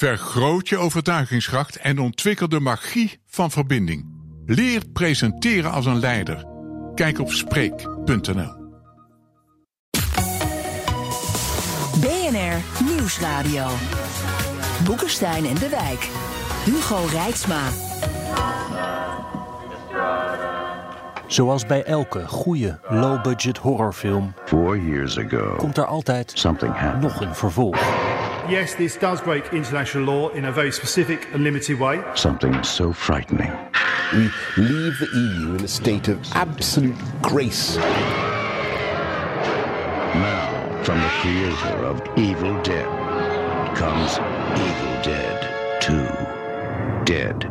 Vergroot je overtuigingskracht en ontwikkel de magie van verbinding. Leer presenteren als een leider. Kijk op Spreek.nl. BNR Nieuwsradio. Boekenstein en de Wijk. Hugo Rijksma. Zoals bij elke goede low-budget horrorfilm Four years ago, komt er altijd something happened. nog een vervolg. Yes, this does break international law in a very specific and limited way. Something so frightening. We leave the EU in a state of absolute grace. Now, from the creator of Evil Dead comes Evil Dead 2. Dead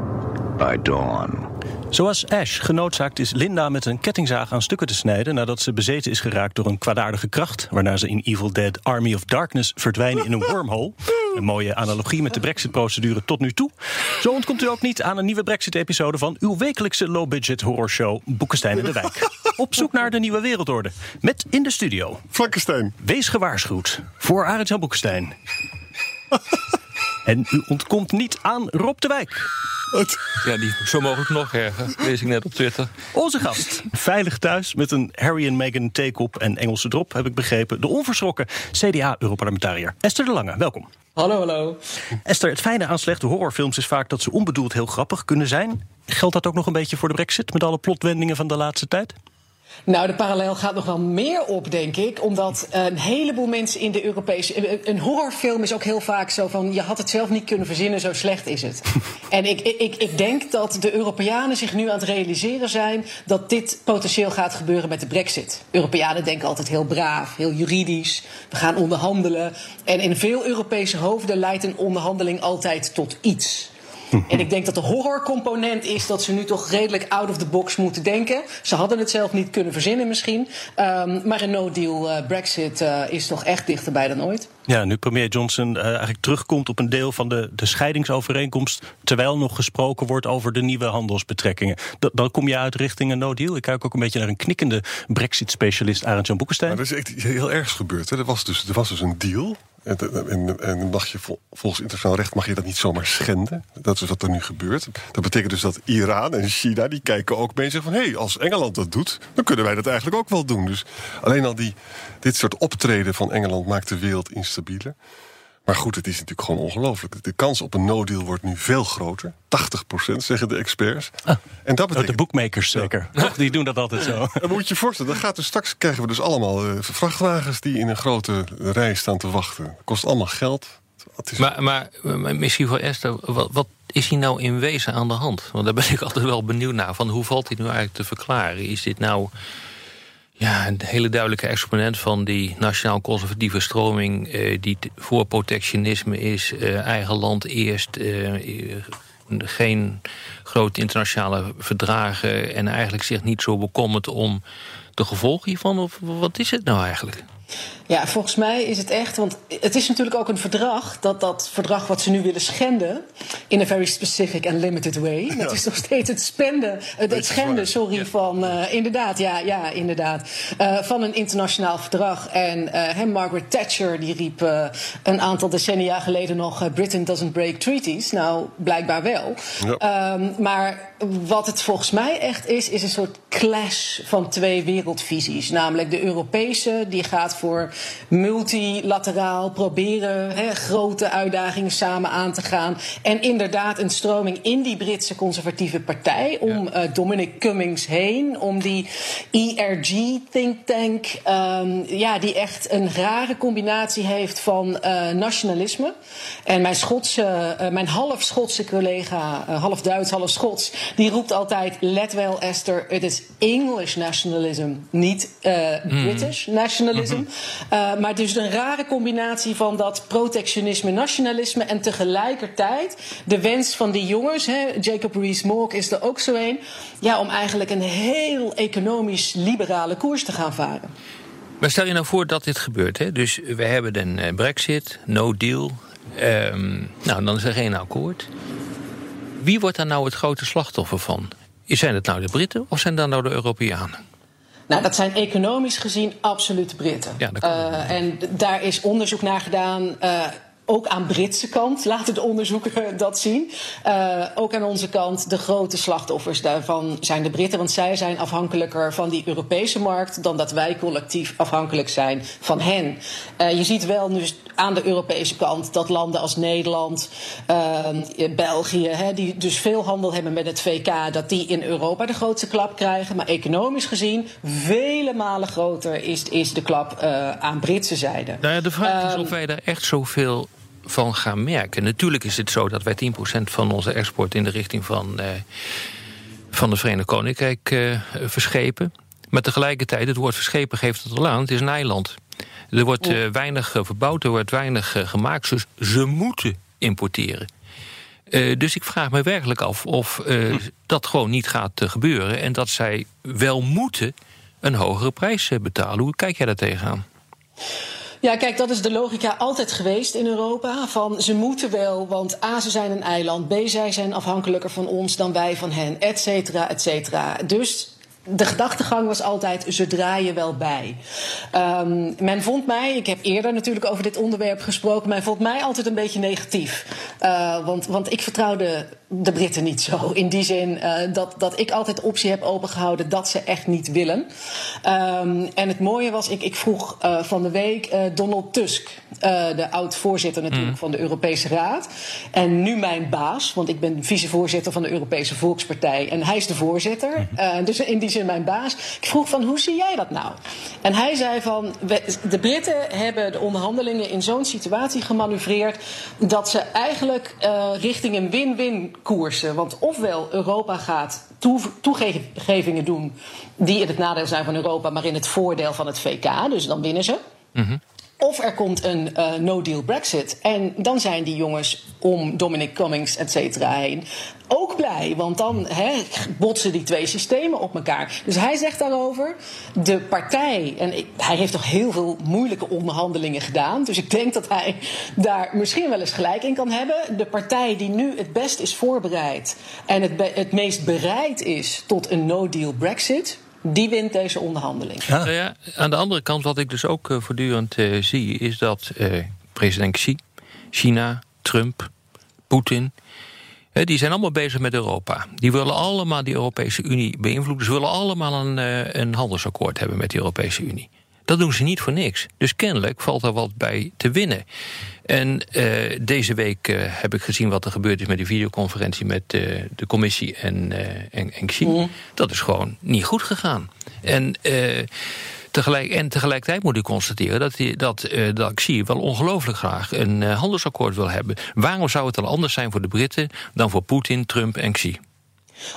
by Dawn. Zoals Ash genoodzaakt is Linda met een kettingzaag aan stukken te snijden nadat ze bezeten is geraakt door een kwaadaardige kracht, waarna ze in Evil Dead Army of Darkness verdwijnen in een wormhole. Een mooie analogie met de Brexit-procedure tot nu toe. Zo ontkomt u ook niet aan een nieuwe Brexit-episode van uw wekelijkse low-budget horrorshow Boekenstein in de Wijk. Op zoek naar de nieuwe wereldorde. Met in de studio. Frankenstein. Wees gewaarschuwd voor Arend-Jan Boekenstein. En u ontkomt niet aan Rob de Wijk. Ja, die zo mogelijk nog erger. Lees ik net op Twitter. Onze gast, veilig thuis met een Harry en Meghan theekop en Engelse drop, heb ik begrepen. De onverschrokken CDA-europarlementariër Esther de Lange. Welkom. Hallo, hallo. Esther, het fijne aan slechte horrorfilms is vaak dat ze onbedoeld heel grappig kunnen zijn. Geldt dat ook nog een beetje voor de Brexit met alle plotwendingen van de laatste tijd? Nou, de parallel gaat nog wel meer op, denk ik. Omdat een heleboel mensen in de Europese. Een horrorfilm is ook heel vaak zo van. Je had het zelf niet kunnen verzinnen, zo slecht is het. en ik, ik, ik denk dat de Europeanen zich nu aan het realiseren zijn. dat dit potentieel gaat gebeuren met de Brexit. Europeanen denken altijd heel braaf, heel juridisch. We gaan onderhandelen. En in veel Europese hoofden leidt een onderhandeling altijd tot iets. En ik denk dat de horrorcomponent is dat ze nu toch redelijk out of the box moeten denken. Ze hadden het zelf niet kunnen verzinnen misschien. Um, maar een no-deal uh, Brexit uh, is toch echt dichterbij dan ooit. Ja, nu premier Johnson uh, eigenlijk terugkomt op een deel van de, de scheidingsovereenkomst. terwijl nog gesproken wordt over de nieuwe handelsbetrekkingen. D dan kom je uit richting een no-deal. Ik kijk ook een beetje naar een knikkende Brexit-specialist Arend-Jan Boekenstein. Maar er is echt heel ergs gebeurd. Hè? Er, was dus, er was dus een deal. En, en, mag je, volgens internationaal recht mag je dat niet zomaar schenden. Dat is wat er nu gebeurt. Dat betekent dus dat Iran en China die kijken ook mee en zeggen van... hé, hey, als Engeland dat doet, dan kunnen wij dat eigenlijk ook wel doen. Dus alleen al die, dit soort optreden van Engeland maakt de wereld instabieler. Maar goed, het is natuurlijk gewoon ongelooflijk. De kans op een no-deal wordt nu veel groter. 80% zeggen de experts. Ah, en dat betekent... De boekmakers zeker. Ja. Die doen dat altijd zo. Dan moet je je voorstellen, dan gaat er straks krijgen we dus allemaal uh, vrachtwagens die in een grote rij staan te wachten. Dat kost allemaal geld. Is... Maar, maar, misschien voor Esther, wat, wat, is hier nou in wezen aan de hand? Want daar ben ik altijd wel benieuwd naar. Van hoe valt dit nu eigenlijk te verklaren? Is dit nou ja, een hele duidelijke exponent van die nationaal-conservatieve stroming... Eh, die voor protectionisme is, eh, eigen land eerst... Eh, geen grote internationale verdragen... en eigenlijk zich niet zo bekommert om de gevolgen hiervan? Of wat is het nou eigenlijk? Ja, volgens mij is het echt, want het is natuurlijk ook een verdrag, dat dat verdrag wat ze nu willen schenden, in a very specific and limited way, ja. dat is nog steeds het spenden, het, het schenden, sorry, ja. van, uh, inderdaad, ja, ja, inderdaad, uh, van een internationaal verdrag. En uh, hem, Margaret Thatcher, die riep een aantal decennia geleden nog, Britain doesn't break treaties. Nou, blijkbaar wel. Ja. Um, maar wat het volgens mij echt is, is een soort clash van twee wereldvisies. Namelijk de Europese, die gaat voor multilateraal proberen hè, grote uitdagingen samen aan te gaan. En inderdaad een stroming in die Britse conservatieve partij om ja. uh, Dominic Cummings heen, om die ERG think tank, um, ja, die echt een rare combinatie heeft van uh, nationalisme. En mijn Schotse, uh, mijn half Schotse collega, half Duits, half Schots, die roept altijd: let wel, Esther, het is English nationalism, niet mm. British nationalism. Mm -hmm. Uh, maar dus een rare combinatie van dat protectionisme, nationalisme en tegelijkertijd de wens van die jongens, hè, Jacob Rees-Mogg is er ook zo een, ja, om eigenlijk een heel economisch liberale koers te gaan varen. Maar stel je nou voor dat dit gebeurt. Hè? Dus we hebben een uh, brexit, no deal. Um, nou, dan is er geen akkoord. Wie wordt daar nou het grote slachtoffer van? Zijn het nou de Britten of zijn dat nou de Europeanen? Nou, dat zijn economisch gezien absoluut Britten. Ja, uh, en daar is onderzoek naar gedaan. Uh, ook aan Britse kant laten de onderzoeken dat zien. Uh, ook aan onze kant, de grote slachtoffers daarvan zijn de Britten. Want zij zijn afhankelijker van die Europese markt dan dat wij collectief afhankelijk zijn van hen. Uh, je ziet wel nu aan de Europese kant dat landen als Nederland, uh, België, hè, die dus veel handel hebben met het VK, dat die in Europa de grootste klap krijgen. Maar economisch gezien, vele malen groter is, is de klap aan Britse zijde. Nou ja, de vraag is of wij daar echt zoveel van gaan merken. Natuurlijk is het zo dat wij 10% van onze export in de richting van, uh, van het Verenigd Koninkrijk uh, verschepen. Maar tegelijkertijd, het woord verschepen geeft het al aan, het is een eiland. Er wordt uh, weinig verbouwd, er wordt weinig gemaakt, dus ze moeten importeren. dus ik vraag me werkelijk af of dat gewoon niet gaat gebeuren... en dat zij wel moeten een hogere prijs betalen. Hoe kijk jij daar tegenaan? Ja, kijk, dat is de logica altijd geweest in Europa. Van ze moeten wel, want A, ze zijn een eiland. B, zij zijn afhankelijker van ons dan wij van hen, et cetera, et cetera. Dus de gedachtegang was altijd, ze draaien wel bij. Um, men vond mij, ik heb eerder natuurlijk over dit onderwerp gesproken, men vond mij altijd een beetje negatief. Uh, want, want ik vertrouwde de Britten niet zo. In die zin uh, dat, dat ik altijd de optie heb opengehouden dat ze echt niet willen. Um, en het mooie was, ik, ik vroeg uh, van de week Donald Tusk, de oud-voorzitter natuurlijk mm. van de Europese Raad. En nu mijn baas, want ik ben vicevoorzitter van de Europese Volkspartij en hij is de voorzitter. Mm. dus in die zin mijn baas. Ik vroeg van, hoe zie jij dat nou? En hij zei van, de Britten hebben de onderhandelingen in zo'n situatie gemanoeuvreerd... dat ze eigenlijk richting een win-win koersen. Want ofwel Europa gaat toegevingen doen die in het nadeel zijn van Europa... maar in het voordeel van het VK, dus dan winnen ze... -hmm. Of er komt een uh, no-deal Brexit. En dan zijn die jongens om Dominic Cummings, et cetera, heen ook blij. Want dan botsen die twee systemen op elkaar. Dus hij zegt daarover: de partij. En hij heeft toch heel veel moeilijke onderhandelingen gedaan. Dus ik denk dat hij daar misschien wel eens gelijk in kan hebben. De partij die nu het best is voorbereid. en het, het meest bereid is tot een no-deal Brexit die wint deze onderhandeling. Ja. Nou ja, aan de andere kant, wat ik dus ook uh, voortdurend uh, zie, is dat uh, president Xi, China, Trump, Poetin. Die zijn allemaal bezig met Europa. Die willen allemaal die Europese Unie beïnvloeden. Ze willen allemaal een, een handelsakkoord hebben met de Europese Unie. Dat doen ze niet voor niks. Dus kennelijk valt er wat bij te winnen. En uh, deze week uh, heb ik gezien wat er gebeurd is met de videoconferentie met uh, de commissie en, en, en Xi. Mm. Dat is gewoon niet goed gegaan. En, tegelijk, en tegelijkertijd moet ik constateren dat, die, dat, dat Xi wel ongelooflijk graag een handelsakkoord wil hebben. Waarom zou het dan anders zijn voor de Britten dan voor Poetin, Trump en Xi?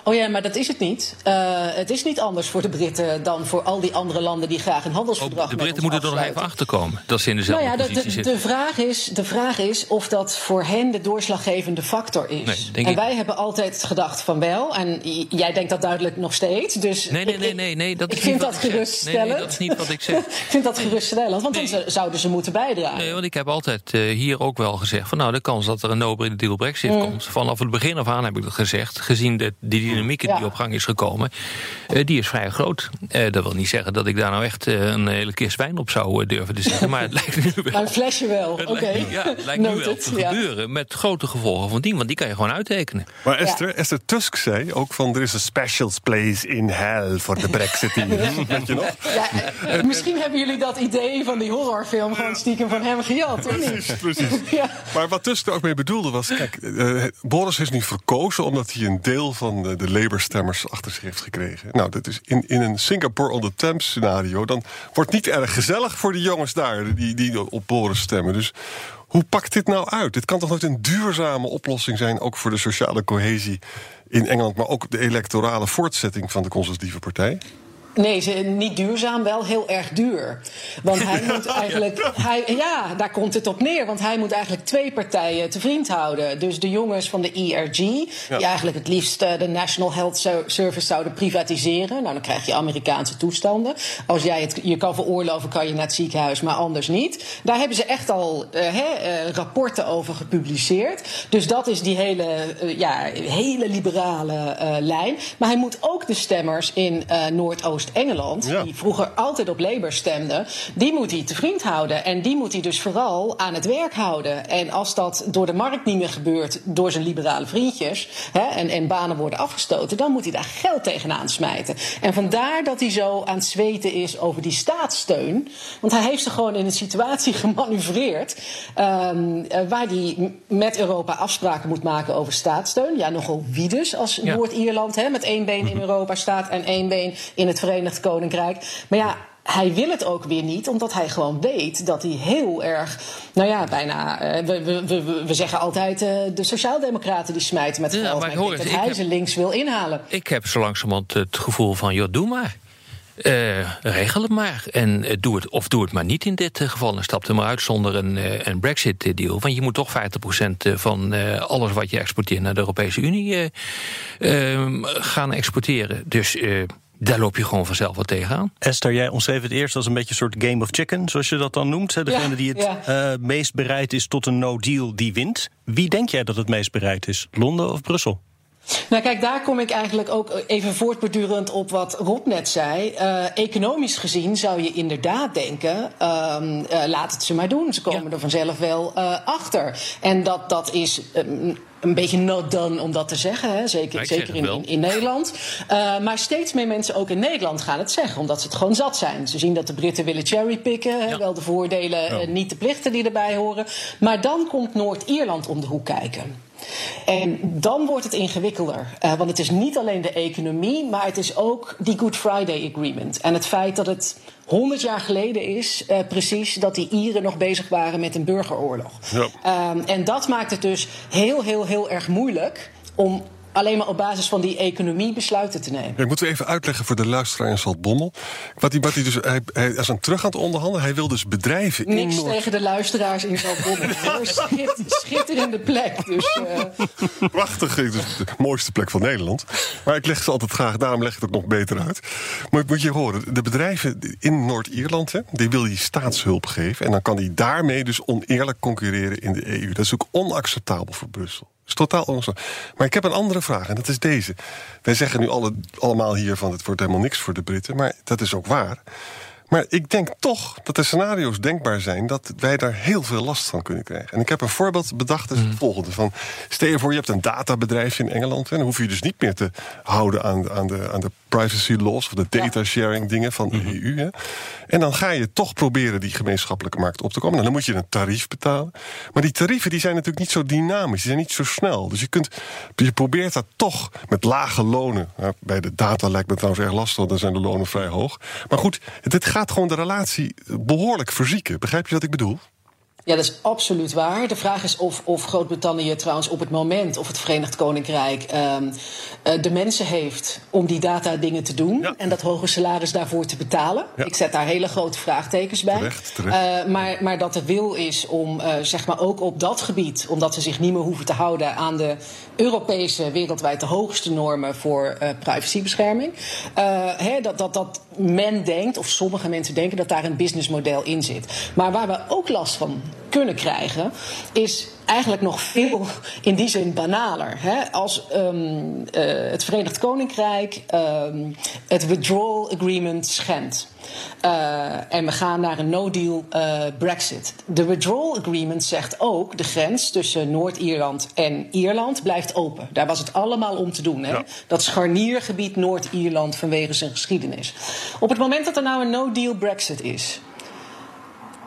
Oh ja, maar dat is het niet. Uh, het is niet anders voor de Britten dan voor al die andere landen die graag een handelsverdrag hebben. De Britten moeten er nog even achter komen. Dat ze in dezelfde nou ja, positie de, zitten. De vraag, is, de vraag is of dat voor hen de doorslaggevende factor is. Nee, en wij hebben altijd gedacht van wel. En jij denkt dat duidelijk nog steeds. Dus nee, nee, nee, nee, nee. Dat ik is vind niet dat geruststellend. Nee, nee, dat is niet wat ik zeg. ik vind dat geruststellend, want dan zouden ze moeten bijdragen. Nee, want ik heb altijd uh, hier ook wel gezegd van nou, de kans dat er een no-deal Brexit mm. komt. Vanaf het begin af aan heb ik dat gezegd. Gezien de, die dynamieken ja. die op gang is gekomen, uh, die is vrij groot. Uh, dat wil niet zeggen dat ik daar nou echt uh, een hele kist wijn op zou durven te zetten. Maar het lijkt nu wel. Maar een flesje wel, oké. Okay. Ja, het lijkt nu wel te ja. gebeuren. Met grote gevolgen van dien, want die kan je gewoon uittekenen. Maar Esther, ja. Esther Tusk zei ook van er is een special place in hell voor de Brexit. Weet je nog? Ja, misschien hebben jullie dat idee van die horrorfilm gewoon stiekem van hem gejat, precies, Precies. ja. Maar wat Tusk er ook mee bedoelde was, kijk, uh, Boris is nu verkozen omdat hij een deel van de, de Labour-stemmers achter zich heeft gekregen. Nou, dat is in, in een Singapore on the Thames scenario, dan wordt niet erg gezellig voor die jongens daar die, die op Boris stemmen. Dus hoe pakt dit nou uit? Dit kan toch nooit een duurzame oplossing zijn, ook voor de sociale cohesie in Engeland, maar ook de electorale voortzetting van de conservatieve partij? Nee, ze, niet duurzaam, wel heel erg duur. Want hij moet eigenlijk. Hij, ja, daar komt het op neer. Want hij moet eigenlijk twee partijen te vriend houden. Dus de jongens van de ERG, ja. die eigenlijk het liefst uh, de National Health Service zouden privatiseren. Nou, dan krijg je Amerikaanse toestanden. Als jij het je kan veroorloven, kan je naar het ziekenhuis, maar anders niet. Daar hebben ze echt al uh, he, uh, rapporten over gepubliceerd. Dus dat is die hele, ja, hele liberale lijn. Maar hij moet ook de stemmers in Noordoost Oost-Engeland, Ja. die vroeger altijd op Labour stemde, die moet hij te vriend houden. En die moet hij dus vooral aan het werk houden. En als dat door de markt niet meer gebeurt, door zijn liberale vriendjes, hè, en, en banen worden afgestoten, dan moet hij daar geld tegenaan smijten. En vandaar dat hij zo aan het zweten is over die staatssteun. Want hij heeft zich gewoon in een situatie gemanoeuvreerd. ehm, eh, waar hij met Europa afspraken moet maken over staatssteun. Ja, nogal wie dus als Ja. Noord-Ierland hè, met één been in Europa staat en één been in het Verenigd Koninkrijk. Maar ja. Hij wil het ook weer niet, omdat hij gewoon weet dat hij heel erg. Nou ja, bijna. eh, we, we, we, we zeggen altijd. eh, de Sociaaldemocraten die smijten met Ja, geld. maar hoor ik denk dat ik hij heb- ze links wil inhalen. Ik heb zo langzamerhand het gevoel van, joh, doe maar. Eh, regel het maar. En doe het, of doe het maar niet in dit geval. En stap er maar uit zonder een, een Brexit-deal. Want je moet toch 50% van alles wat je exporteert naar de Europese Unie eh, ehm, gaan exporteren. Dus daar loop je gewoon vanzelf wat tegenaan. Esther, jij omschreef het eerst als een beetje een soort game of chicken, zoals je dat dan noemt. hè? Degene Ja, die het ja. eh, meest bereid is tot een no-deal, die wint. Wie denk jij dat het meest bereid is? Londen of Brussel? Nou, kijk, daar kom ik eigenlijk ook even voortbordurend op wat Rob net zei. Eh, economisch gezien zou je inderdaad denken: ehm, eh, laat het ze maar doen. Ze komen Ja. er vanzelf wel eh, achter. En dat, dat is. ehm, een beetje not done om dat te zeggen, hè? zeker, zeker in, in, in Nederland. Eh, maar steeds meer mensen ook in Nederland gaan het zeggen, omdat ze het gewoon zat zijn. Ze zien dat de Britten willen cherrypicken, Ja. wel de voordelen, eh, niet de plichten die erbij horen. Maar dan komt Noord-Ierland om de hoek kijken. En dan wordt het ingewikkelder. Eh, want het is niet alleen de economie, maar het is ook die Good Friday Agreement. En het feit dat het 100 jaar geleden is, eh, precies, dat die Ieren nog bezig waren met een burgeroorlog. Ja. Ehm, en dat maakt het dus heel, heel, heel erg moeilijk om alleen maar op basis van die economie besluiten te nemen. Ik moet weer even uitleggen voor de luisteraar in Zaltbommel. Wat hij, wat hij dus, hij, hij is aan terug aan het onderhandelen. Hij wil dus bedrijven in Niks Noord... tegen de luisteraars in Zaltbommel. Schit, schitterende plek. Dus, eh, Prachtig, dus de mooiste plek van Nederland. Maar ik leg ze altijd graag, daarom leg ik het ook nog beter uit. Maar moet je horen, de bedrijven in Noord-Ierland, die wil je staatshulp geven. En dan kan die daarmee dus oneerlijk concurreren in de EU. Dat is ook onacceptabel voor Brussel. Is totaal onacceptabel. Maar ik heb een andere vraag en dat is deze. Wij zeggen nu alle, allemaal hier van het wordt helemaal niks voor de Britten. Maar dat is ook waar. Maar ik denk toch dat er scenario's denkbaar zijn dat wij daar heel veel last van kunnen krijgen. En ik heb een voorbeeld bedacht, dat is het volgende. Van, stel je voor, je hebt een databedrijf in Engeland. En dan hoef je dus niet meer te houden aan, aan, de, aan de privacy laws of de data sharing dingen van de EU. Hè. En dan ga je toch proberen die gemeenschappelijke markt op te komen. En dan moet je een tarief betalen. Maar die tarieven die zijn natuurlijk niet zo dynamisch, die zijn niet zo snel. Dus je, kunt, je probeert dat toch met lage lonen. Nou, bij de data lijkt me trouwens erg lastig, want dan zijn de lonen vrij hoog. Maar goed, dit gaat gewoon de relatie behoorlijk verzieken. Begrijp je wat ik bedoel? Ja, dat is absoluut waar. De vraag is of, of Groot-Brittannië trouwens op het moment, of het Verenigd Koninkrijk, ehm, eh, de mensen heeft om die data dingen te doen Ja. en dat hoge salaris daarvoor te betalen. Ja. Ik zet daar hele grote vraagtekens bij. Terecht, terecht. Eh, maar, maar dat de wil is om, eh, zeg maar ook op dat gebied, omdat ze zich niet meer hoeven te houden aan de Europese wereldwijd de hoogste normen voor privacybescherming, hè, dat, dat, dat men denkt, of sommige mensen denken, dat daar een businessmodel in zit. Maar waar we ook last van kunnen krijgen, is eigenlijk nog veel in die zin banaler. Hè? Als ehm, eh, het Verenigd Koninkrijk ehm, het withdrawal agreement schendt. Eh, en we gaan naar een no-deal eh, Brexit. De withdrawal agreement zegt ook de grens tussen Noord-Ierland en Ierland blijft open. Daar was het allemaal om te doen. Hè? Ja. Dat scharniergebied Noord-Ierland vanwege zijn geschiedenis. Op het moment dat er nou een no-deal Brexit is,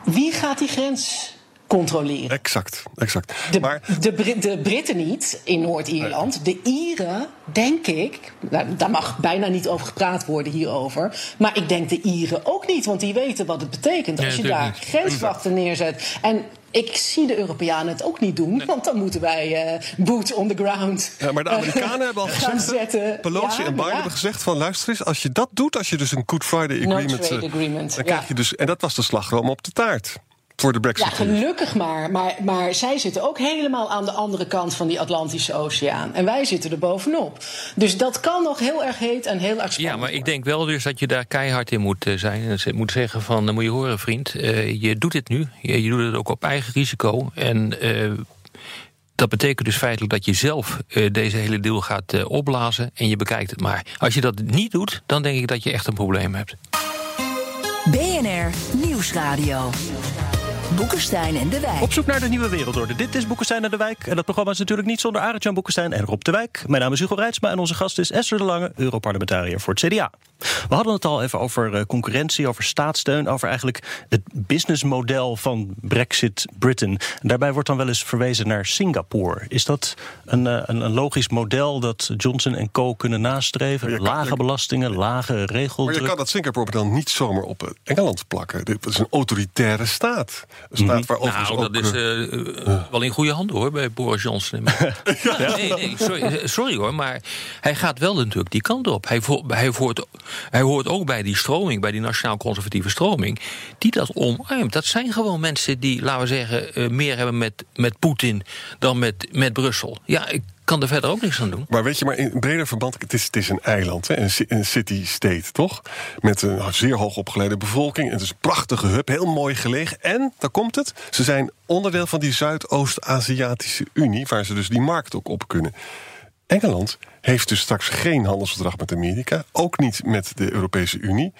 wie gaat die grens controleren? Exact, exact. De, maar de, Brit- de Britten niet in Noord-Ierland. De Ieren, denk ik. Nou, daar mag bijna niet over gepraat worden hierover. Maar ik denk de Ieren ook niet, want die weten wat het betekent Nee, als je daar niet. grenswachten neerzet. En ik zie de Europeanen het ook niet doen, want dan moeten wij eh boot on the ground. Ja, maar de eh, Amerikanen hebben al gezegd. zetten. Pelosi Ja, en Biden ja. hebben gezegd van luister eens, als je dat doet, als je dus een Good Friday No agreement. trade eh, agreement, Dan ja. krijg je dus. En dat was de slagroom op de taart. Voor de Ja, Brexit. gelukkig maar. maar. Maar zij zitten ook helemaal aan de andere kant van die Atlantische Oceaan. En wij zitten er bovenop. Dus dat kan nog heel erg heet en heel erg spannend Ja, maar ik denk wel dus dat je daar keihard in moet eh, zijn. En ze- moet zeggen van, dan moet je horen vriend, eh, je doet dit nu. Je, je doet het ook op eigen risico. En eh, dat betekent dus feitelijk dat je zelf uh, deze hele deal gaat uh, opblazen en je bekijkt het maar. Als je dat niet doet, dan denk ik dat je echt een probleem hebt. BNR Nieuwsradio. Boekenstein en de Wijk. Op zoek naar de nieuwe wereldorde. Dit is Boekenstein en de Wijk. En dat programma is natuurlijk niet zonder Arend-Jan Boekenstein en Rob de Wijk. Mijn naam is Hugo Reitsma en onze gast is Esther de Lange, Europarlementariër voor het CDA. We hadden het al even over eh, concurrentie, over staatssteun, over eigenlijk het businessmodel van Brexit Britain. En daarbij wordt dan wel eens verwezen naar Singapore. Is dat een, eh, een, een logisch model dat Johnson Co. kunnen nastreven? Lage belastingen, lage regels. Maar je kan dat Singapore dan niet zomaar op Engeland plakken. Dit is een autoritaire staat. Staat waar nou, dat is uh, wel in goede handen hoor, bij Boris Johnson. ja. Nee, nee, sorry, sorry, hoor, maar hij gaat wel natuurlijk die kant op. Hij, vo hij hij hoort ook bij die stroming, bij die nationaal-conservatieve stroming, die dat omarmt. Dat zijn gewoon mensen die, laten we zeggen, uh, meer hebben met, met Poetin dan met, met Brussel. Ja, ik kan er verder ook niks aan doen. Maar weet je, maar in breder verband, het is, het is een eiland, hè, een, city-state, toch? Met een zeer hoog opgeleide bevolking. Het is een prachtige hub, heel mooi gelegen. En, daar komt het, ze zijn onderdeel van die Zuidoost-Aziatische Unie, waar ze dus die markt ook op kunnen. Engeland heeft dus straks geen handelsverdrag met Amerika, ook niet met de Europese Unie.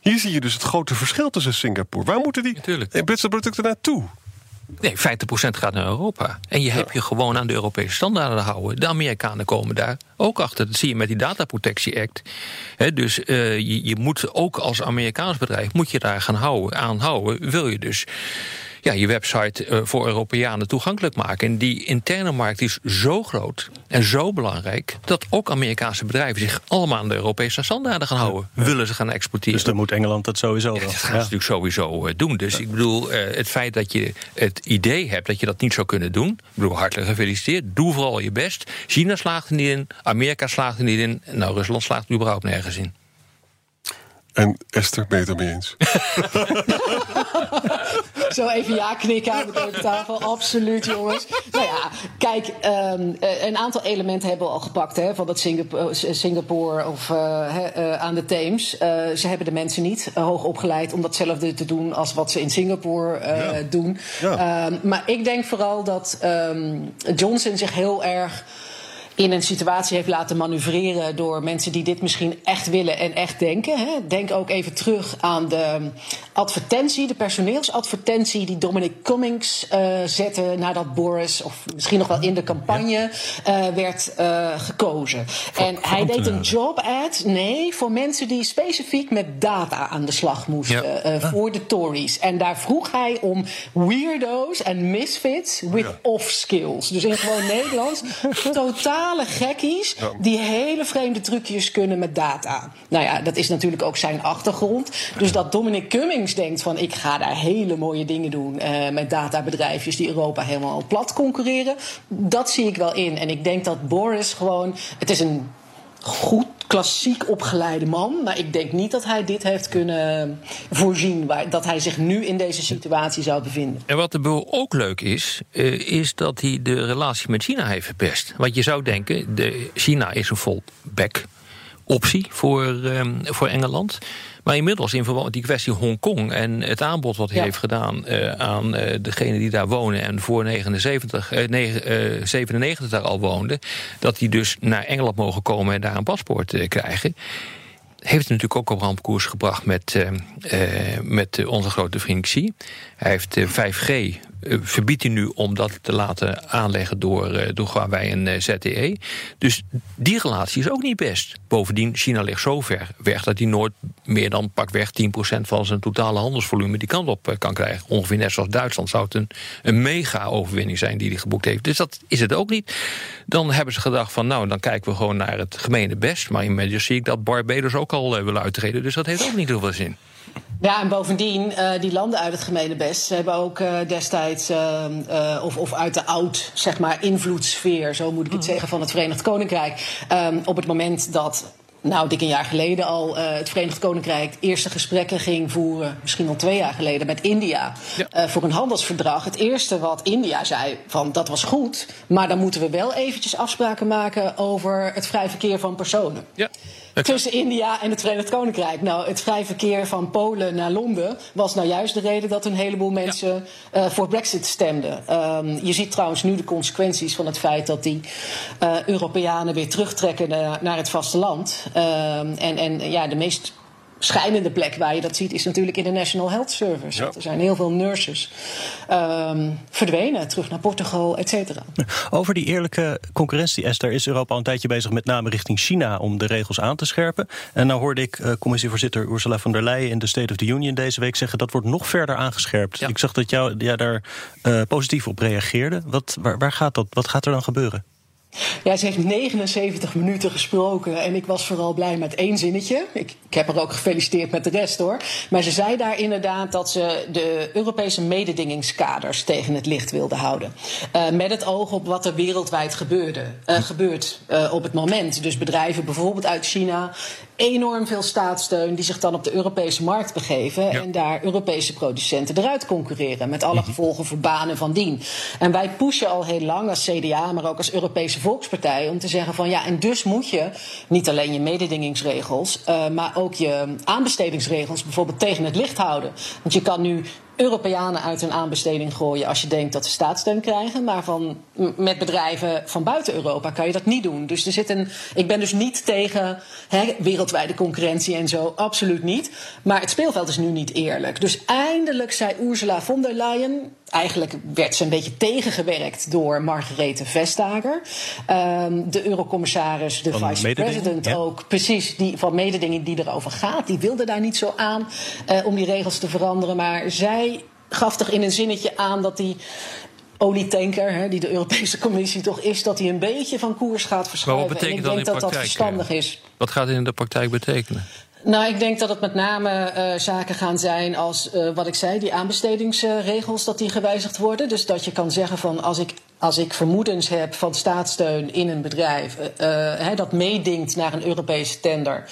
Hier zie je dus het grote verschil tussen Singapore. Waar moeten die Natuurlijk. Britse producten naartoe? Nee, 50% gaat naar Europa. En je hebt je gewoon aan de Europese standaarden houden. De Amerikanen komen daar ook achter. Dat zie je met die Data Protection Act. dus uh, je, je, moet ook als Amerikaans bedrijf moet je daar gaan houden, aan houden. Wil je dus ja, je website uh, voor Europeanen toegankelijk maken. En die interne markt is zo groot en zo belangrijk... dat ook Amerikaanse bedrijven zich allemaal aan de Europese standaarden gaan houden. Willen ze gaan exporteren. Dus dan moet Engeland dat sowieso ja, Dat gaan ze natuurlijk sowieso uh, doen. Dus ik bedoel, uh, het feit dat je het idee hebt dat je dat niet zou kunnen doen... ik bedoel, hartelijk gefeliciteerd. Doe vooral je best. China slaagt er niet in, Amerika slaagt er niet in... nou, Rusland slaagt er überhaupt nergens in. En Esther, ben je het ermee eens? Zo even ja knikken aan de tafel. Absoluut, jongens. Nou ja, kijk, um, een aantal elementen hebben we al gepakt hè, van dat Singapore, eh, Singapore of uh, aan de Theems. ze hebben de mensen niet hoog opgeleid om datzelfde te doen als wat ze in Singapore ja. doen. Ja. Um, maar ik denk vooral dat um, Johnson zich heel erg in een situatie heeft laten manoeuvreren door mensen die dit misschien echt willen en echt denken. Hè. Denk ook even terug aan de advertentie, de personeelsadvertentie die Dominic Cummings uh, zette nadat Boris, of misschien nog wel in de campagne, uh, werd uh, gekozen. en hij deed een job ad, nee, voor mensen die specifiek met data aan de slag moesten ja. voor de Tories. En daar vroeg hij om weirdo's en misfits with ja. off skills. Dus in gewoon Nederlands totale gekkies die hele vreemde trucjes kunnen met data. Nou ja, dat is natuurlijk ook zijn achtergrond. Dus dat Dominic Cummings denkt van ik ga daar hele mooie dingen doen uh, met databedrijfjes die Europa helemaal plat concurreren. Dat zie ik wel in. En ik denk dat Boris gewoon. Het is een goed, klassiek opgeleide man. Maar ik denk niet dat hij dit heeft kunnen voorzien. Waar, dat hij zich nu in deze situatie zou bevinden. En wat er ook leuk is, uh, is dat hij de relatie met China heeft verpest. Want je zou denken, de, China is een volback optie voor, um, voor Engeland. Maar inmiddels in verband met die kwestie Hongkong en het aanbod wat hij ja. heeft gedaan uh, aan uh, degenen die daar wonen en voor 79, uh, 9, 97 daar al woonden, dat die dus naar Engeland mogen komen en daar een paspoort eh, krijgen heeft het natuurlijk ook op rampkoers gebracht met, met onze grote vriend Xi. Hij heeft uh, 5G uh, verbiedt hij nu om dat te laten aanleggen door, uh, door Huawei en uh, ZTE. Dus die relatie is ook niet best. Bovendien, China ligt zo ver weg dat hij nooit meer dan pakweg 10% van zijn totale handelsvolume die kant op kan krijgen. Ongeveer net zoals Duitsland zou het een, een mega-overwinning zijn die hij geboekt heeft. Dus dat is het ook niet. Dan hebben ze gedacht van nou, dan kijken we gewoon naar het gemene best. Maar inmiddels zie ik dat Barbados ook al wil uittreden. Dus dat heeft ook niet heel veel zin. Ja, en bovendien, uh, die landen uit het gemene best hebben ook uh, destijds, uh, of, of uit de oud, zeg maar, invloedssfeer, zo moet ik het zeggen, van het Verenigd Koninkrijk. Um, op het moment dat nou, dik een jaar geleden al uh, het Verenigd Koninkrijk eerste gesprekken ging voeren, misschien al twee jaar geleden, met India ja. uh, voor een handelsverdrag. Het eerste wat India zei, van dat was goed, maar dan moeten we wel eventjes afspraken maken over het vrij verkeer van personen. Ja. tussen India en het Verenigd Koninkrijk. Nou, het vrij verkeer van Polen naar Londen was nou juist de reden dat een heleboel mensen ja. uh, voor Brexit stemden. Um, je ziet trouwens nu de consequenties van het feit dat die Europeanen weer terugtrekken naar, naar het vasteland. Um, en, en ja, de meest schijnende plek waar je dat ziet is natuurlijk in de National Health Service. Ja. Er zijn heel veel nurses um, verdwenen, terug naar Portugal, et cetera. Over die eerlijke concurrentie, Esther, is Europa al een tijdje bezig met name richting China om de regels aan te scherpen. En nou hoorde ik uh, commissievoorzitter Ursula von der Leyen in de State of the Union deze week zeggen dat wordt nog verder aangescherpt. Ja. Ik zag dat jou, jij daar uh, positief op reageerde. Wat, waar, waar gaat dat? Wat gaat er dan gebeuren? Ja, ze heeft 79 minuten gesproken en ik was vooral blij met één zinnetje. Ik, heb haar ook gefeliciteerd met de rest hoor. Maar ze zei daar inderdaad dat ze de Europese mededingingskaders tegen het licht wilde houden. Uh, met het oog op wat er wereldwijd gebeurde, uh, gebeurt uh, op het moment. Dus bedrijven bijvoorbeeld uit China enorm veel staatssteun die zich dan op de Europese markt begeven ja. en daar Europese producenten eruit concurreren met alle gevolgen voor banen van dien. En wij pushen al heel lang als CDA, maar ook als Europese Volkspartij om te zeggen van ja, en dus moet je niet alleen je mededingingsregels, uh, maar ook je aanbestedingsregels bijvoorbeeld tegen het licht houden. Want je kan nu Europeanen uit hun aanbesteding gooien als je denkt dat ze staatssteun krijgen. Maar van, met bedrijven van buiten Europa kan je dat niet doen. Dus er zit een. Ik ben dus niet tegen wereldwijde concurrentie en zo. Absoluut niet. Maar het speelveld is nu niet eerlijk. Dus eindelijk zei Ursula von der Leyen. Eigenlijk werd ze een beetje tegengewerkt door Margarethe Vestager. Um, de eurocommissaris, de vice-president ja. ook. Precies, die, van mededinging die erover gaat. Die wilde daar niet zo aan uh, om die regels te veranderen. Maar zij gaf toch in een zinnetje aan dat die olietanker, hè, die de Europese Commissie toch is, dat hij een beetje van koers gaat verschuiven. Maar wat betekent en ik denk dat verstandig is. Wat gaat het in de praktijk betekenen? Nou, ik denk dat het met name uh, zaken gaan zijn als, uh, wat ik zei, die aanbestedingsregels, dat die gewijzigd worden. Dus dat je kan zeggen van als ik, als ik vermoedens heb van staatssteun in een bedrijf, uh, hè, dat meedingt naar een Europese tender,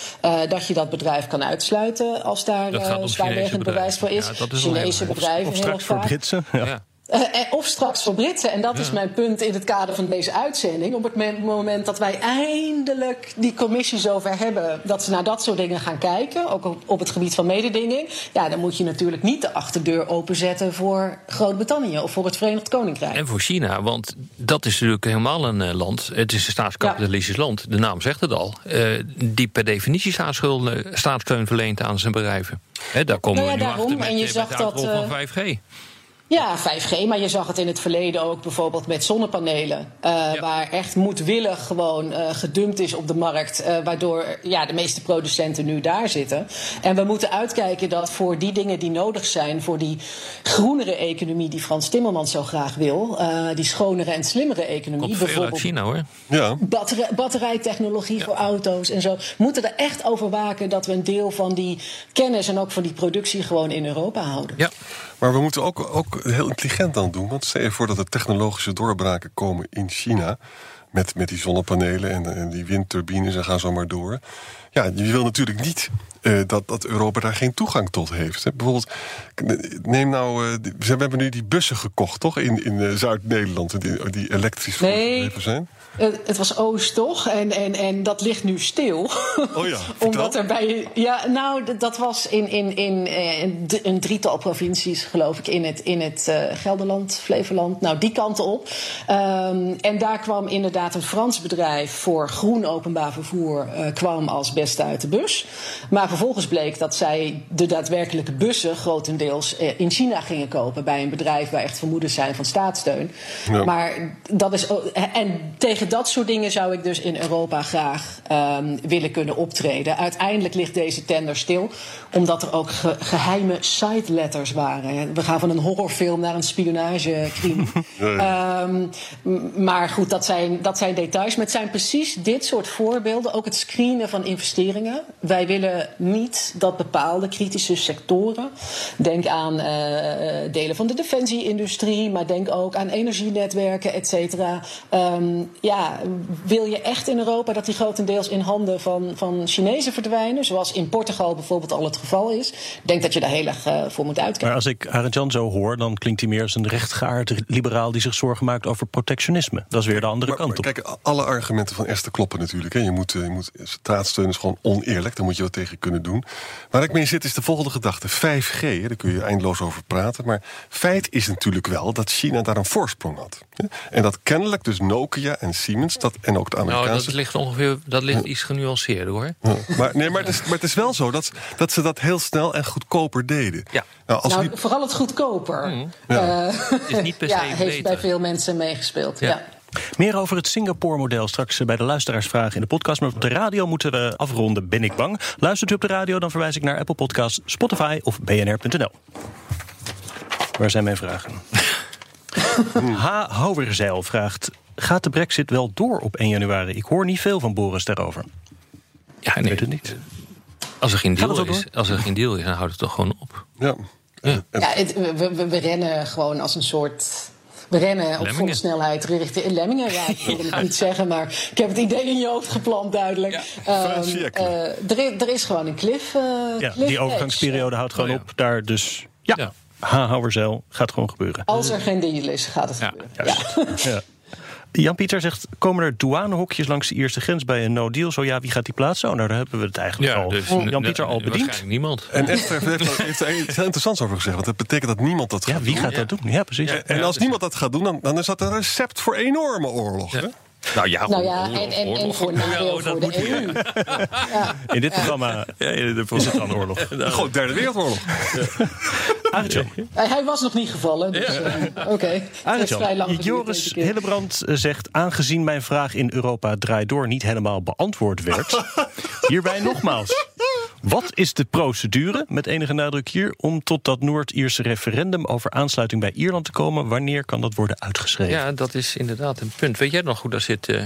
dat je dat bedrijf kan uitsluiten als daar zwaarwegend bewijs voor is. Ja, Chinese bedrijven of, of straks heel voor Britsen. Ja. Ja. Uh, of straks voor Britten. En dat ja. is mijn punt in het kader van deze uitzending. Op het moment dat wij eindelijk die commissie zover hebben dat ze naar dat soort dingen gaan kijken, ook op, op het gebied van mededinging, ja, dan moet je natuurlijk niet de achterdeur openzetten voor Groot-Brittannië of voor het Verenigd Koninkrijk. En voor China, want dat is natuurlijk helemaal een uh, land. Het is een staatskapitalistisch ja. land, de naam zegt het al, uh, die per definitie staatssteun verleent aan zijn bedrijven. He, daar komen nou ja, we nu daarom, achter met, en je met zag de dat, van 5G. Ja, 5G, maar je zag het in het verleden ook bijvoorbeeld met zonnepanelen. Uh, ja. Waar echt moedwillig gewoon uh, gedumpt is op de markt. Uh, waardoor ja, de meeste producenten nu daar zitten. En we moeten uitkijken dat voor die dingen die nodig zijn. voor die groenere economie die Frans Timmermans zo graag wil. die schonere en slimmere economie. Komt bijvoorbeeld uit China hoor. Ja. Batterij, batterijtechnologie ja. voor auto's en zo. Moeten er echt over waken dat we een deel van die kennis en ook van die productie gewoon in Europa houden. Ja. Maar we moeten ook, ook heel intelligent aan doen. Want stel je voor dat er technologische doorbraken komen in China. Met, met die zonnepanelen en, en die windturbines en gaan zo maar door. Ja, je wil natuurlijk niet uh, dat, dat Europa daar geen toegang tot heeft. Hè. Bijvoorbeeld, neem nou. Uh, we hebben nu die bussen gekocht, toch? In, in uh, Zuid-Nederland, die, die elektrisch nee. zijn. Het was Oost, toch? En, en, en dat ligt nu stil. Oh ja, Omdat er bij. Ja, nou, dat was in, in, in, in een drietal provincies, geloof ik, in het, in het uh, Gelderland, Flevoland. Nou, die kanten op. Um, en daar kwam inderdaad een Frans bedrijf voor groen openbaar vervoer uh, kwam als beste uit de bus. Maar vervolgens bleek dat zij de daadwerkelijke bussen grotendeels uh, in China gingen kopen bij een bedrijf waar echt vermoedens zijn van staatssteun. Ja. Maar dat is. En tegen dat soort dingen zou ik dus in Europa graag um, willen kunnen optreden. Uiteindelijk ligt deze tender stil, omdat er ook ge geheime side letters waren. We gaan van een horrorfilm naar een spionagecrime. um, maar goed, dat zijn, dat zijn details. Maar het zijn precies dit soort voorbeelden. Ook het screenen van investeringen. Wij willen niet dat bepaalde kritische sectoren, denk aan eh, delen van de defensieindustrie, maar denk ook aan energienetwerken, et cetera. Ehm, ja, wil je echt in Europa dat die grotendeels in handen van, van Chinezen verdwijnen, zoals in Portugal bijvoorbeeld al het geval is? Ik denk dat je daar heel erg eh, voor moet uitkijken. Maar als ik Arend Jan zo hoor, dan klinkt hij meer als een rechtgeaard liberaal die zich zorgen maakt over protectionisme. Dat is weer de andere Maar, kant maar op. kijk, alle argumenten van Esther kloppen natuurlijk. Hè. Je moet, eh, je moet, staatssteun is gewoon oneerlijk. Daar moet je wat tegen kunnen doen. Waar ik mee zit is de volgende gedachte. 5G, hè, daar kun je eindeloos over praten. Maar feit is natuurlijk wel dat China daar een voorsprong had. Hè. En dat kennelijk dus Nokia en Siemens dat, en ook de Nou, Amerikaanse... dat ligt ongeveer dat ligt iets genuanceerder hoor. Ja, Maar, nee, maar, het is, maar het is wel zo dat, dat ze dat heel snel en goedkoper deden. Ja. Nou, als Nou, die- vooral het goedkoper. Ja. Eh, is niet per se ja, heeft beter. bij veel mensen meegespeeld. Ja. Ja. Meer over het Singapore-model straks bij de luisteraarsvragen in de podcast. Maar op de radio moeten we afronden, ben ik bang. Luistert u op de radio, dan verwijs ik naar Apple Podcasts, Spotify of bnr.nl. Waar zijn mijn vragen? H. Houwerzeil vraagt... Gaat de brexit wel door op 1 januari? Ik hoor niet veel van Boris daarover. Ja, Ik nee, weet het niet. Als er geen deal is, als er geen deal is, dan houdt het toch gewoon op. ja. Ja. Ja, het- we, we, we rennen gewoon als een soort. We rennen op volle snelheid richting Lemmingen. Ja, ik wilde het niet zeggen, maar ik heb het idee in je hoofd geplant, duidelijk. Ja. Ehm, eh, er, er is gewoon een cliff. eh, Ja, cliff die overgangsperiode houdt gewoon Oh, ja. op. Daar dus, ja, Ja. Gaat gewoon gebeuren. Als er geen deal is, gaat het Ja, gebeuren. Ja. Jan-Pieter zegt, komen er douanehokjes langs de eerste grens bij een no-deal? Zo ja, wie gaat die plaatsen? Oh, nou, daar hebben we het eigenlijk al. dus Jan-Pieter al bediend? Waarschijnlijk niemand. En Esther heeft, er iets heel interessants over gezegd. Want dat betekent dat niemand dat Ja, gaat wie doen. gaat dat doen? Ja, precies. En Ja, als niemand dat gaat doen, dan, dan is dat een recept voor enorme oorlog. Hè? Nou ja, Nou ja, en, en, voor Ja, nadeel voor de. EU. Ja. In dit programma is het dan oorlog. Gewoon derde wereldoorlog. Arjan, Hij hij was nog niet gevallen, dus eh, oké. Joris. Hillebrand eh, zegt... aangezien mijn vraag in Europa draait door niet helemaal beantwoord werd... hierbij nogmaals. Wat is de procedure, met enige nadruk hier... om tot dat Noord-Ierse referendum over aansluiting bij Ierland te komen? Wanneer kan dat worden uitgeschreven? Ja, dat is inderdaad een punt. Weet jij nog hoe dat zit,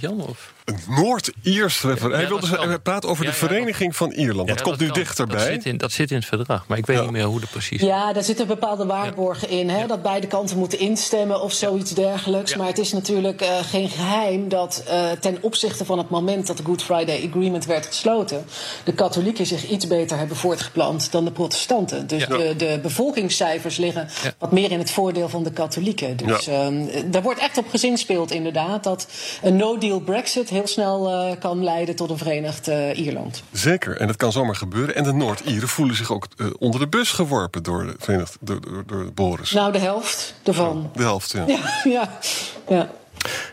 Jan? Of? Een Noord-Iers referendum. hij Ja, wilde hij praat over Ja, de ja, vereniging van Ierland. Ja, dat komt nu kan. dichterbij. Dat zit, in, dat zit in het verdrag, maar ik weet Ja. niet meer hoe dat precies Ja, daar zitten bepaalde waarborgen in. Hè, Dat beide kanten moeten instemmen of zoiets dergelijks. Ja. Maar het is natuurlijk eh, geen geheim dat eh, ten opzichte van het moment dat de Good Friday Agreement werd gesloten. de katholieken zich iets beter hebben voortgeplant dan de protestanten. Dus Ja. de, de bevolkingscijfers liggen Ja. wat meer in het voordeel van de katholieken. Dus Ja. ehm, daar wordt echt op gezinspeeld, inderdaad. dat een no-deal Brexit heel snel eh, kan leiden tot een verenigd eh, Ierland. Zeker, en dat kan zomaar gebeuren. En de Noord-Ieren voelen zich ook eh, onder de bus geworpen door, de Verenigd, door, door, door Boris. Nou, de helft ervan. De helft, ja. Ja, ja, ja.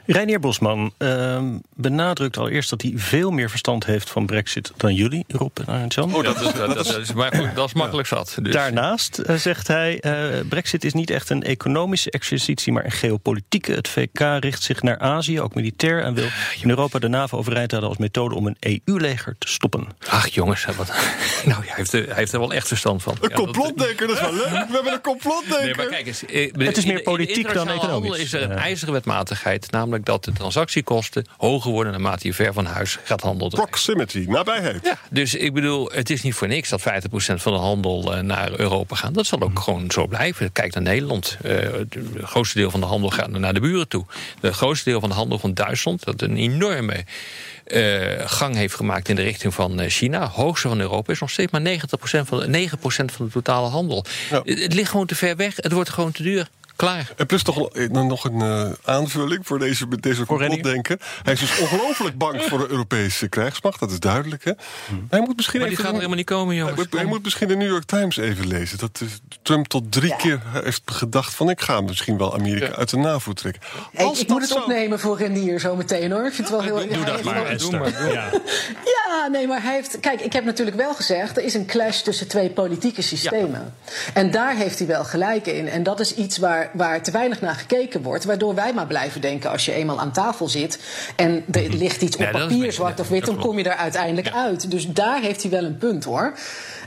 Reinier Bosman ehm, benadrukt allereerst dat hij veel meer verstand heeft van Brexit dan jullie, Rob en Arjan. Oh, dat, is, dat, dat is, maar goed, dat is makkelijk zat. Dus, Daarnaast eh, zegt hij: eh, Brexit is niet echt een economische exercitie, maar een geopolitieke. Het VK richt zich naar Azië, ook militair, en wil in Europa de NAVO overeind houden als methode om een EU-leger te stoppen. Ach jongens, wat, nou, hij, heeft er, hij heeft er wel echt verstand van. Een Ja, dat- complotdenker, dat is wel leuk. We hebben een complotdenker. Nee, maar kijk eens. eh, Het is meer politiek in dan handel economisch. is er een ijzeren wetmatigheid. Namelijk dat de transactiekosten hoger worden naarmate je ver van huis gaat handelen. Proximity, nabijheid. Ja, dus ik bedoel, het is niet voor niks dat 50% van de handel eh, naar Europa gaat. Dat zal ook gewoon zo blijven. Kijk naar Nederland. Eh, Het grootste deel van de handel gaat naar de buren toe. Het grootste deel van de handel van Duitsland, dat een enorme eh, gang heeft gemaakt in de richting van China. Hoogste van Europa is nog steeds maar 90% van de, 9% van de totale handel. Ja. Het, het ligt gewoon te ver weg. Het wordt gewoon te duur. Klaar. En plus toch nog- eh, nog een eh, aanvulling voor deze, deze complotdenker. Hij is dus ongelooflijk bang voor de Europese krijgsmacht. Dat is duidelijk, hè? Hij moet misschien Maar die even... gaan er helemaal niet komen, jongens. moet, hij moet misschien de New York Times even lezen. Dat Trump tot drie Ja. keer heeft gedacht van... ik ga misschien wel Amerika uit de NAVO trekken. Hey, ik moet het zo- opnemen voor Renier zo meteen hoor. Ik vind het wel heel Doe- dat maar, Esther. Doe. Ja. Ja, nee, maar hij heeft. Kijk, ik heb natuurlijk wel gezegd. er is een clash tussen twee politieke systemen. En daar heeft hij wel gelijk in. En dat is iets waar waar te weinig naar gekeken wordt. Waardoor wij maar blijven denken als je eenmaal aan tafel zit. en er ligt iets op Ja, papier, zwart ja, of wit. dan kom je er uiteindelijk Ja. uit. Dus daar heeft hij wel een punt hoor.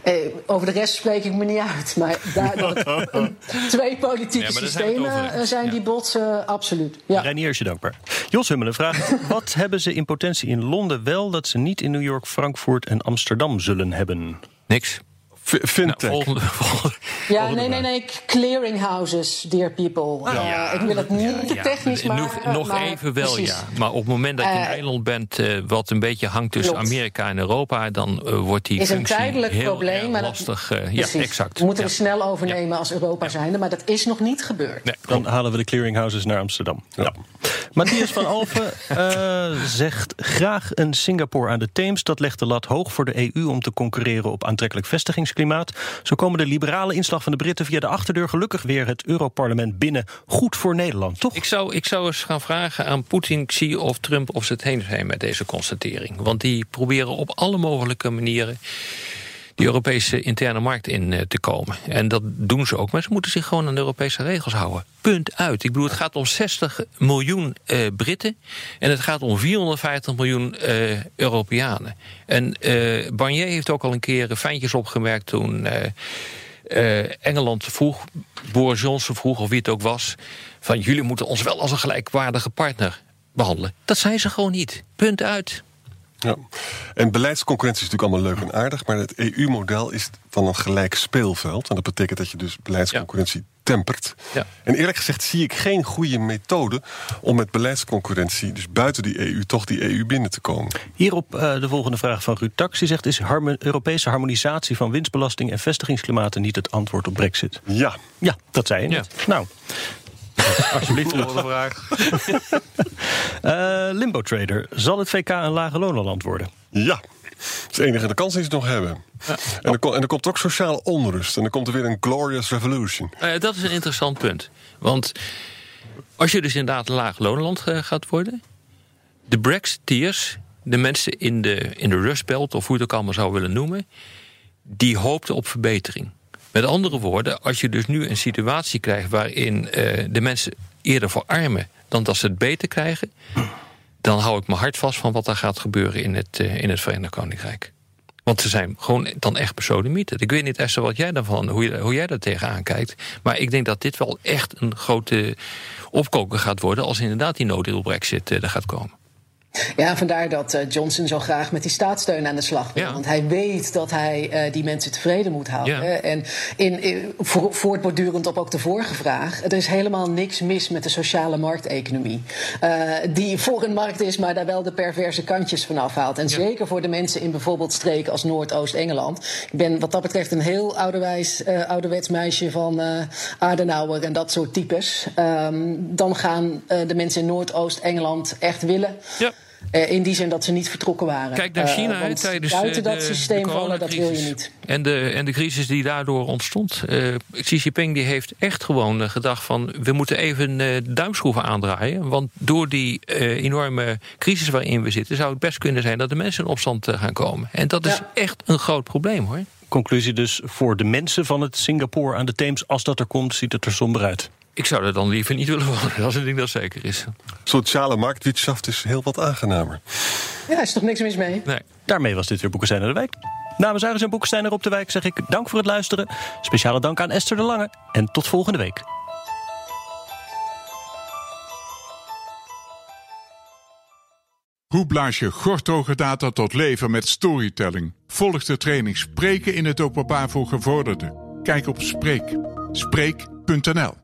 Eh, over de rest spreek ik me niet uit. Maar daar, dat een- twee politieke Ja, systemen eh, zijn Ja. die botsen, absoluut. Ja. Reinier is je dankbaar. Jos Hummelen vraagt: wat hebben ze in potentie in Londen wel dat ze niet in New York, Frankfurt en Amsterdam zullen hebben? Niks. V- Nou, Fintech. volgende, volgende. Ja, nee, nee, nee. Clearinghouses, dear people. Eh, ja. ik wil het niet te Ja, technisch nog, maken. nog maar even wel, precies. ja. Maar op het moment dat je een Eh, eiland bent... eh, wat een beetje hangt tussen klopt. Amerika en Europa... dan eh, wordt die is een tijdelijk heel probleem. erg Maar dat- lastig. eh, ja, exact. We moeten Ja. we snel overnemen als Europa zijnde. Maar dat is nog niet gebeurd. Nee, Dan halen we de clearinghouses naar Amsterdam. Ja. Matthias van Alphen eh, zegt graag een Singapore aan de Theems. Dat legt de lat hoog voor de EU om te concurreren op aantrekkelijk Zo komen de liberale inslag van de Britten via de achterdeur gelukkig weer het Europarlement binnen. Goed voor Nederland, toch? Ik zou, ik zou eens gaan vragen aan Poetin, Xi of Trump... of ze het heen zijn met deze constatering. Want die proberen op alle mogelijke manieren... die Europese interne markt in eh, te komen. En dat doen ze ook, maar ze moeten zich gewoon aan de Europese regels houden. Punt uit. Ik bedoel, het gaat om 60 miljoen eh, Britten... en het gaat om 450 miljoen eh, Europeanen. En eh, Barnier heeft ook al een keer fijntjes opgemerkt toen... Engeland vroeg, Boris Johnson vroeg, of wie het ook was... van jullie moeten ons wel als een gelijkwaardige partner behandelen. Dat zijn ze gewoon niet. Punt uit. Ja. En beleidsconcurrentie is natuurlijk allemaal leuk en aardig, maar het EU-model is dan een gelijk speelveld. En dat betekent dat je dus beleidsconcurrentie tempert. Ja. En eerlijk gezegd zie ik geen goede methode om met beleidsconcurrentie, dus buiten die EU, toch die EU binnen te komen. Hierop eh, de volgende vraag van Ruud Tax. Die zegt, is harmo- Europese harmonisatie van winstbelasting en vestigingsklimaten niet het antwoord op brexit? Ja, Ja, dat zei je net. Nou, alsjeblieft. Volgende vraag. Eh, Limbo Trader, zal het VK een lage lonenland worden? ja. Dat is de enige de kans die ze nog hebben. En, er komt, en er komt ook sociale onrust. En dan komt er weer een glorious revolution. Eh, dat is een interessant punt. Want als je dus inderdaad een laag loonland eh, gaat worden... de Brexiteers, de mensen in de, in de Rust Belt... of hoe je het ook allemaal zou willen noemen... die hoopten op verbetering. Met andere woorden, als je dus nu een situatie krijgt... waarin eh, de mensen eerder verarmen dan dat ze het beter krijgen... dan hou ik mijn hart vast van wat er gaat gebeuren in het, eh, in het Verenigd Koninkrijk. Want ze zijn gewoon dan echt besodemieten. Ik weet niet, Esther, wat jij daarvan, hoe, hoe jij daar tegenaan kijkt. Maar ik denk dat dit wel echt een grote opkoker gaat worden... als inderdaad die no-deal brexit eh, er gaat komen. Ja, vandaar dat eh, Johnson zo graag met die staatssteun aan de slag wil. Ja. Want hij weet dat hij eh, die mensen tevreden moet houden. Ja. En in, in, vo- voortbordurend op ook de vorige vraag. Er is helemaal niks mis met de sociale markteconomie. Eh, die voor een markt is, maar daar wel de perverse kantjes van afhaalt. En zeker voor de mensen in bijvoorbeeld streken als Noordoost-Engeland. Ik ben wat dat betreft een heel ouderwijs, ouderwets meisje van Adenauer en dat soort types. Ehm, dan gaan de mensen in Noordoost-Engeland echt willen. Ja. Eh, in die zin dat ze niet vertrokken waren. Kijk naar Eh, China want tijdens eh, buiten de, dat systeem de vallen, dat wil je niet. En de, en de crisis die daardoor ontstond. Eh Xi Jinping die heeft echt gewoon gedacht van... we moeten even eh duimschroeven aandraaien. Want door die eh, enorme crisis waarin we zitten... zou het best kunnen zijn dat de mensen in opstand gaan komen. En dat is Ja. echt een groot probleem hoor. Conclusie dus voor de mensen van het Singapore aan de Theems... als dat er komt, ziet het er somber uit. Ik zou er dan liever niet willen wonen. Dat is een ding dat zeker is. Sociale marktwirtschaft is heel wat aangenamer. Ja, er is toch niks mis mee. Nee. Daarmee was dit weer Boekenstein naar de Wijk. Namens Arends en Boekenstein op de Wijk zeg ik dank voor het luisteren. Speciale dank aan Esther de Lange. En tot volgende week. Hoe blaas je gortoge data tot leven met storytelling? Volg de training Spreken in het openbaar voor gevorderden. Kijk op Spreek. Spreek.nl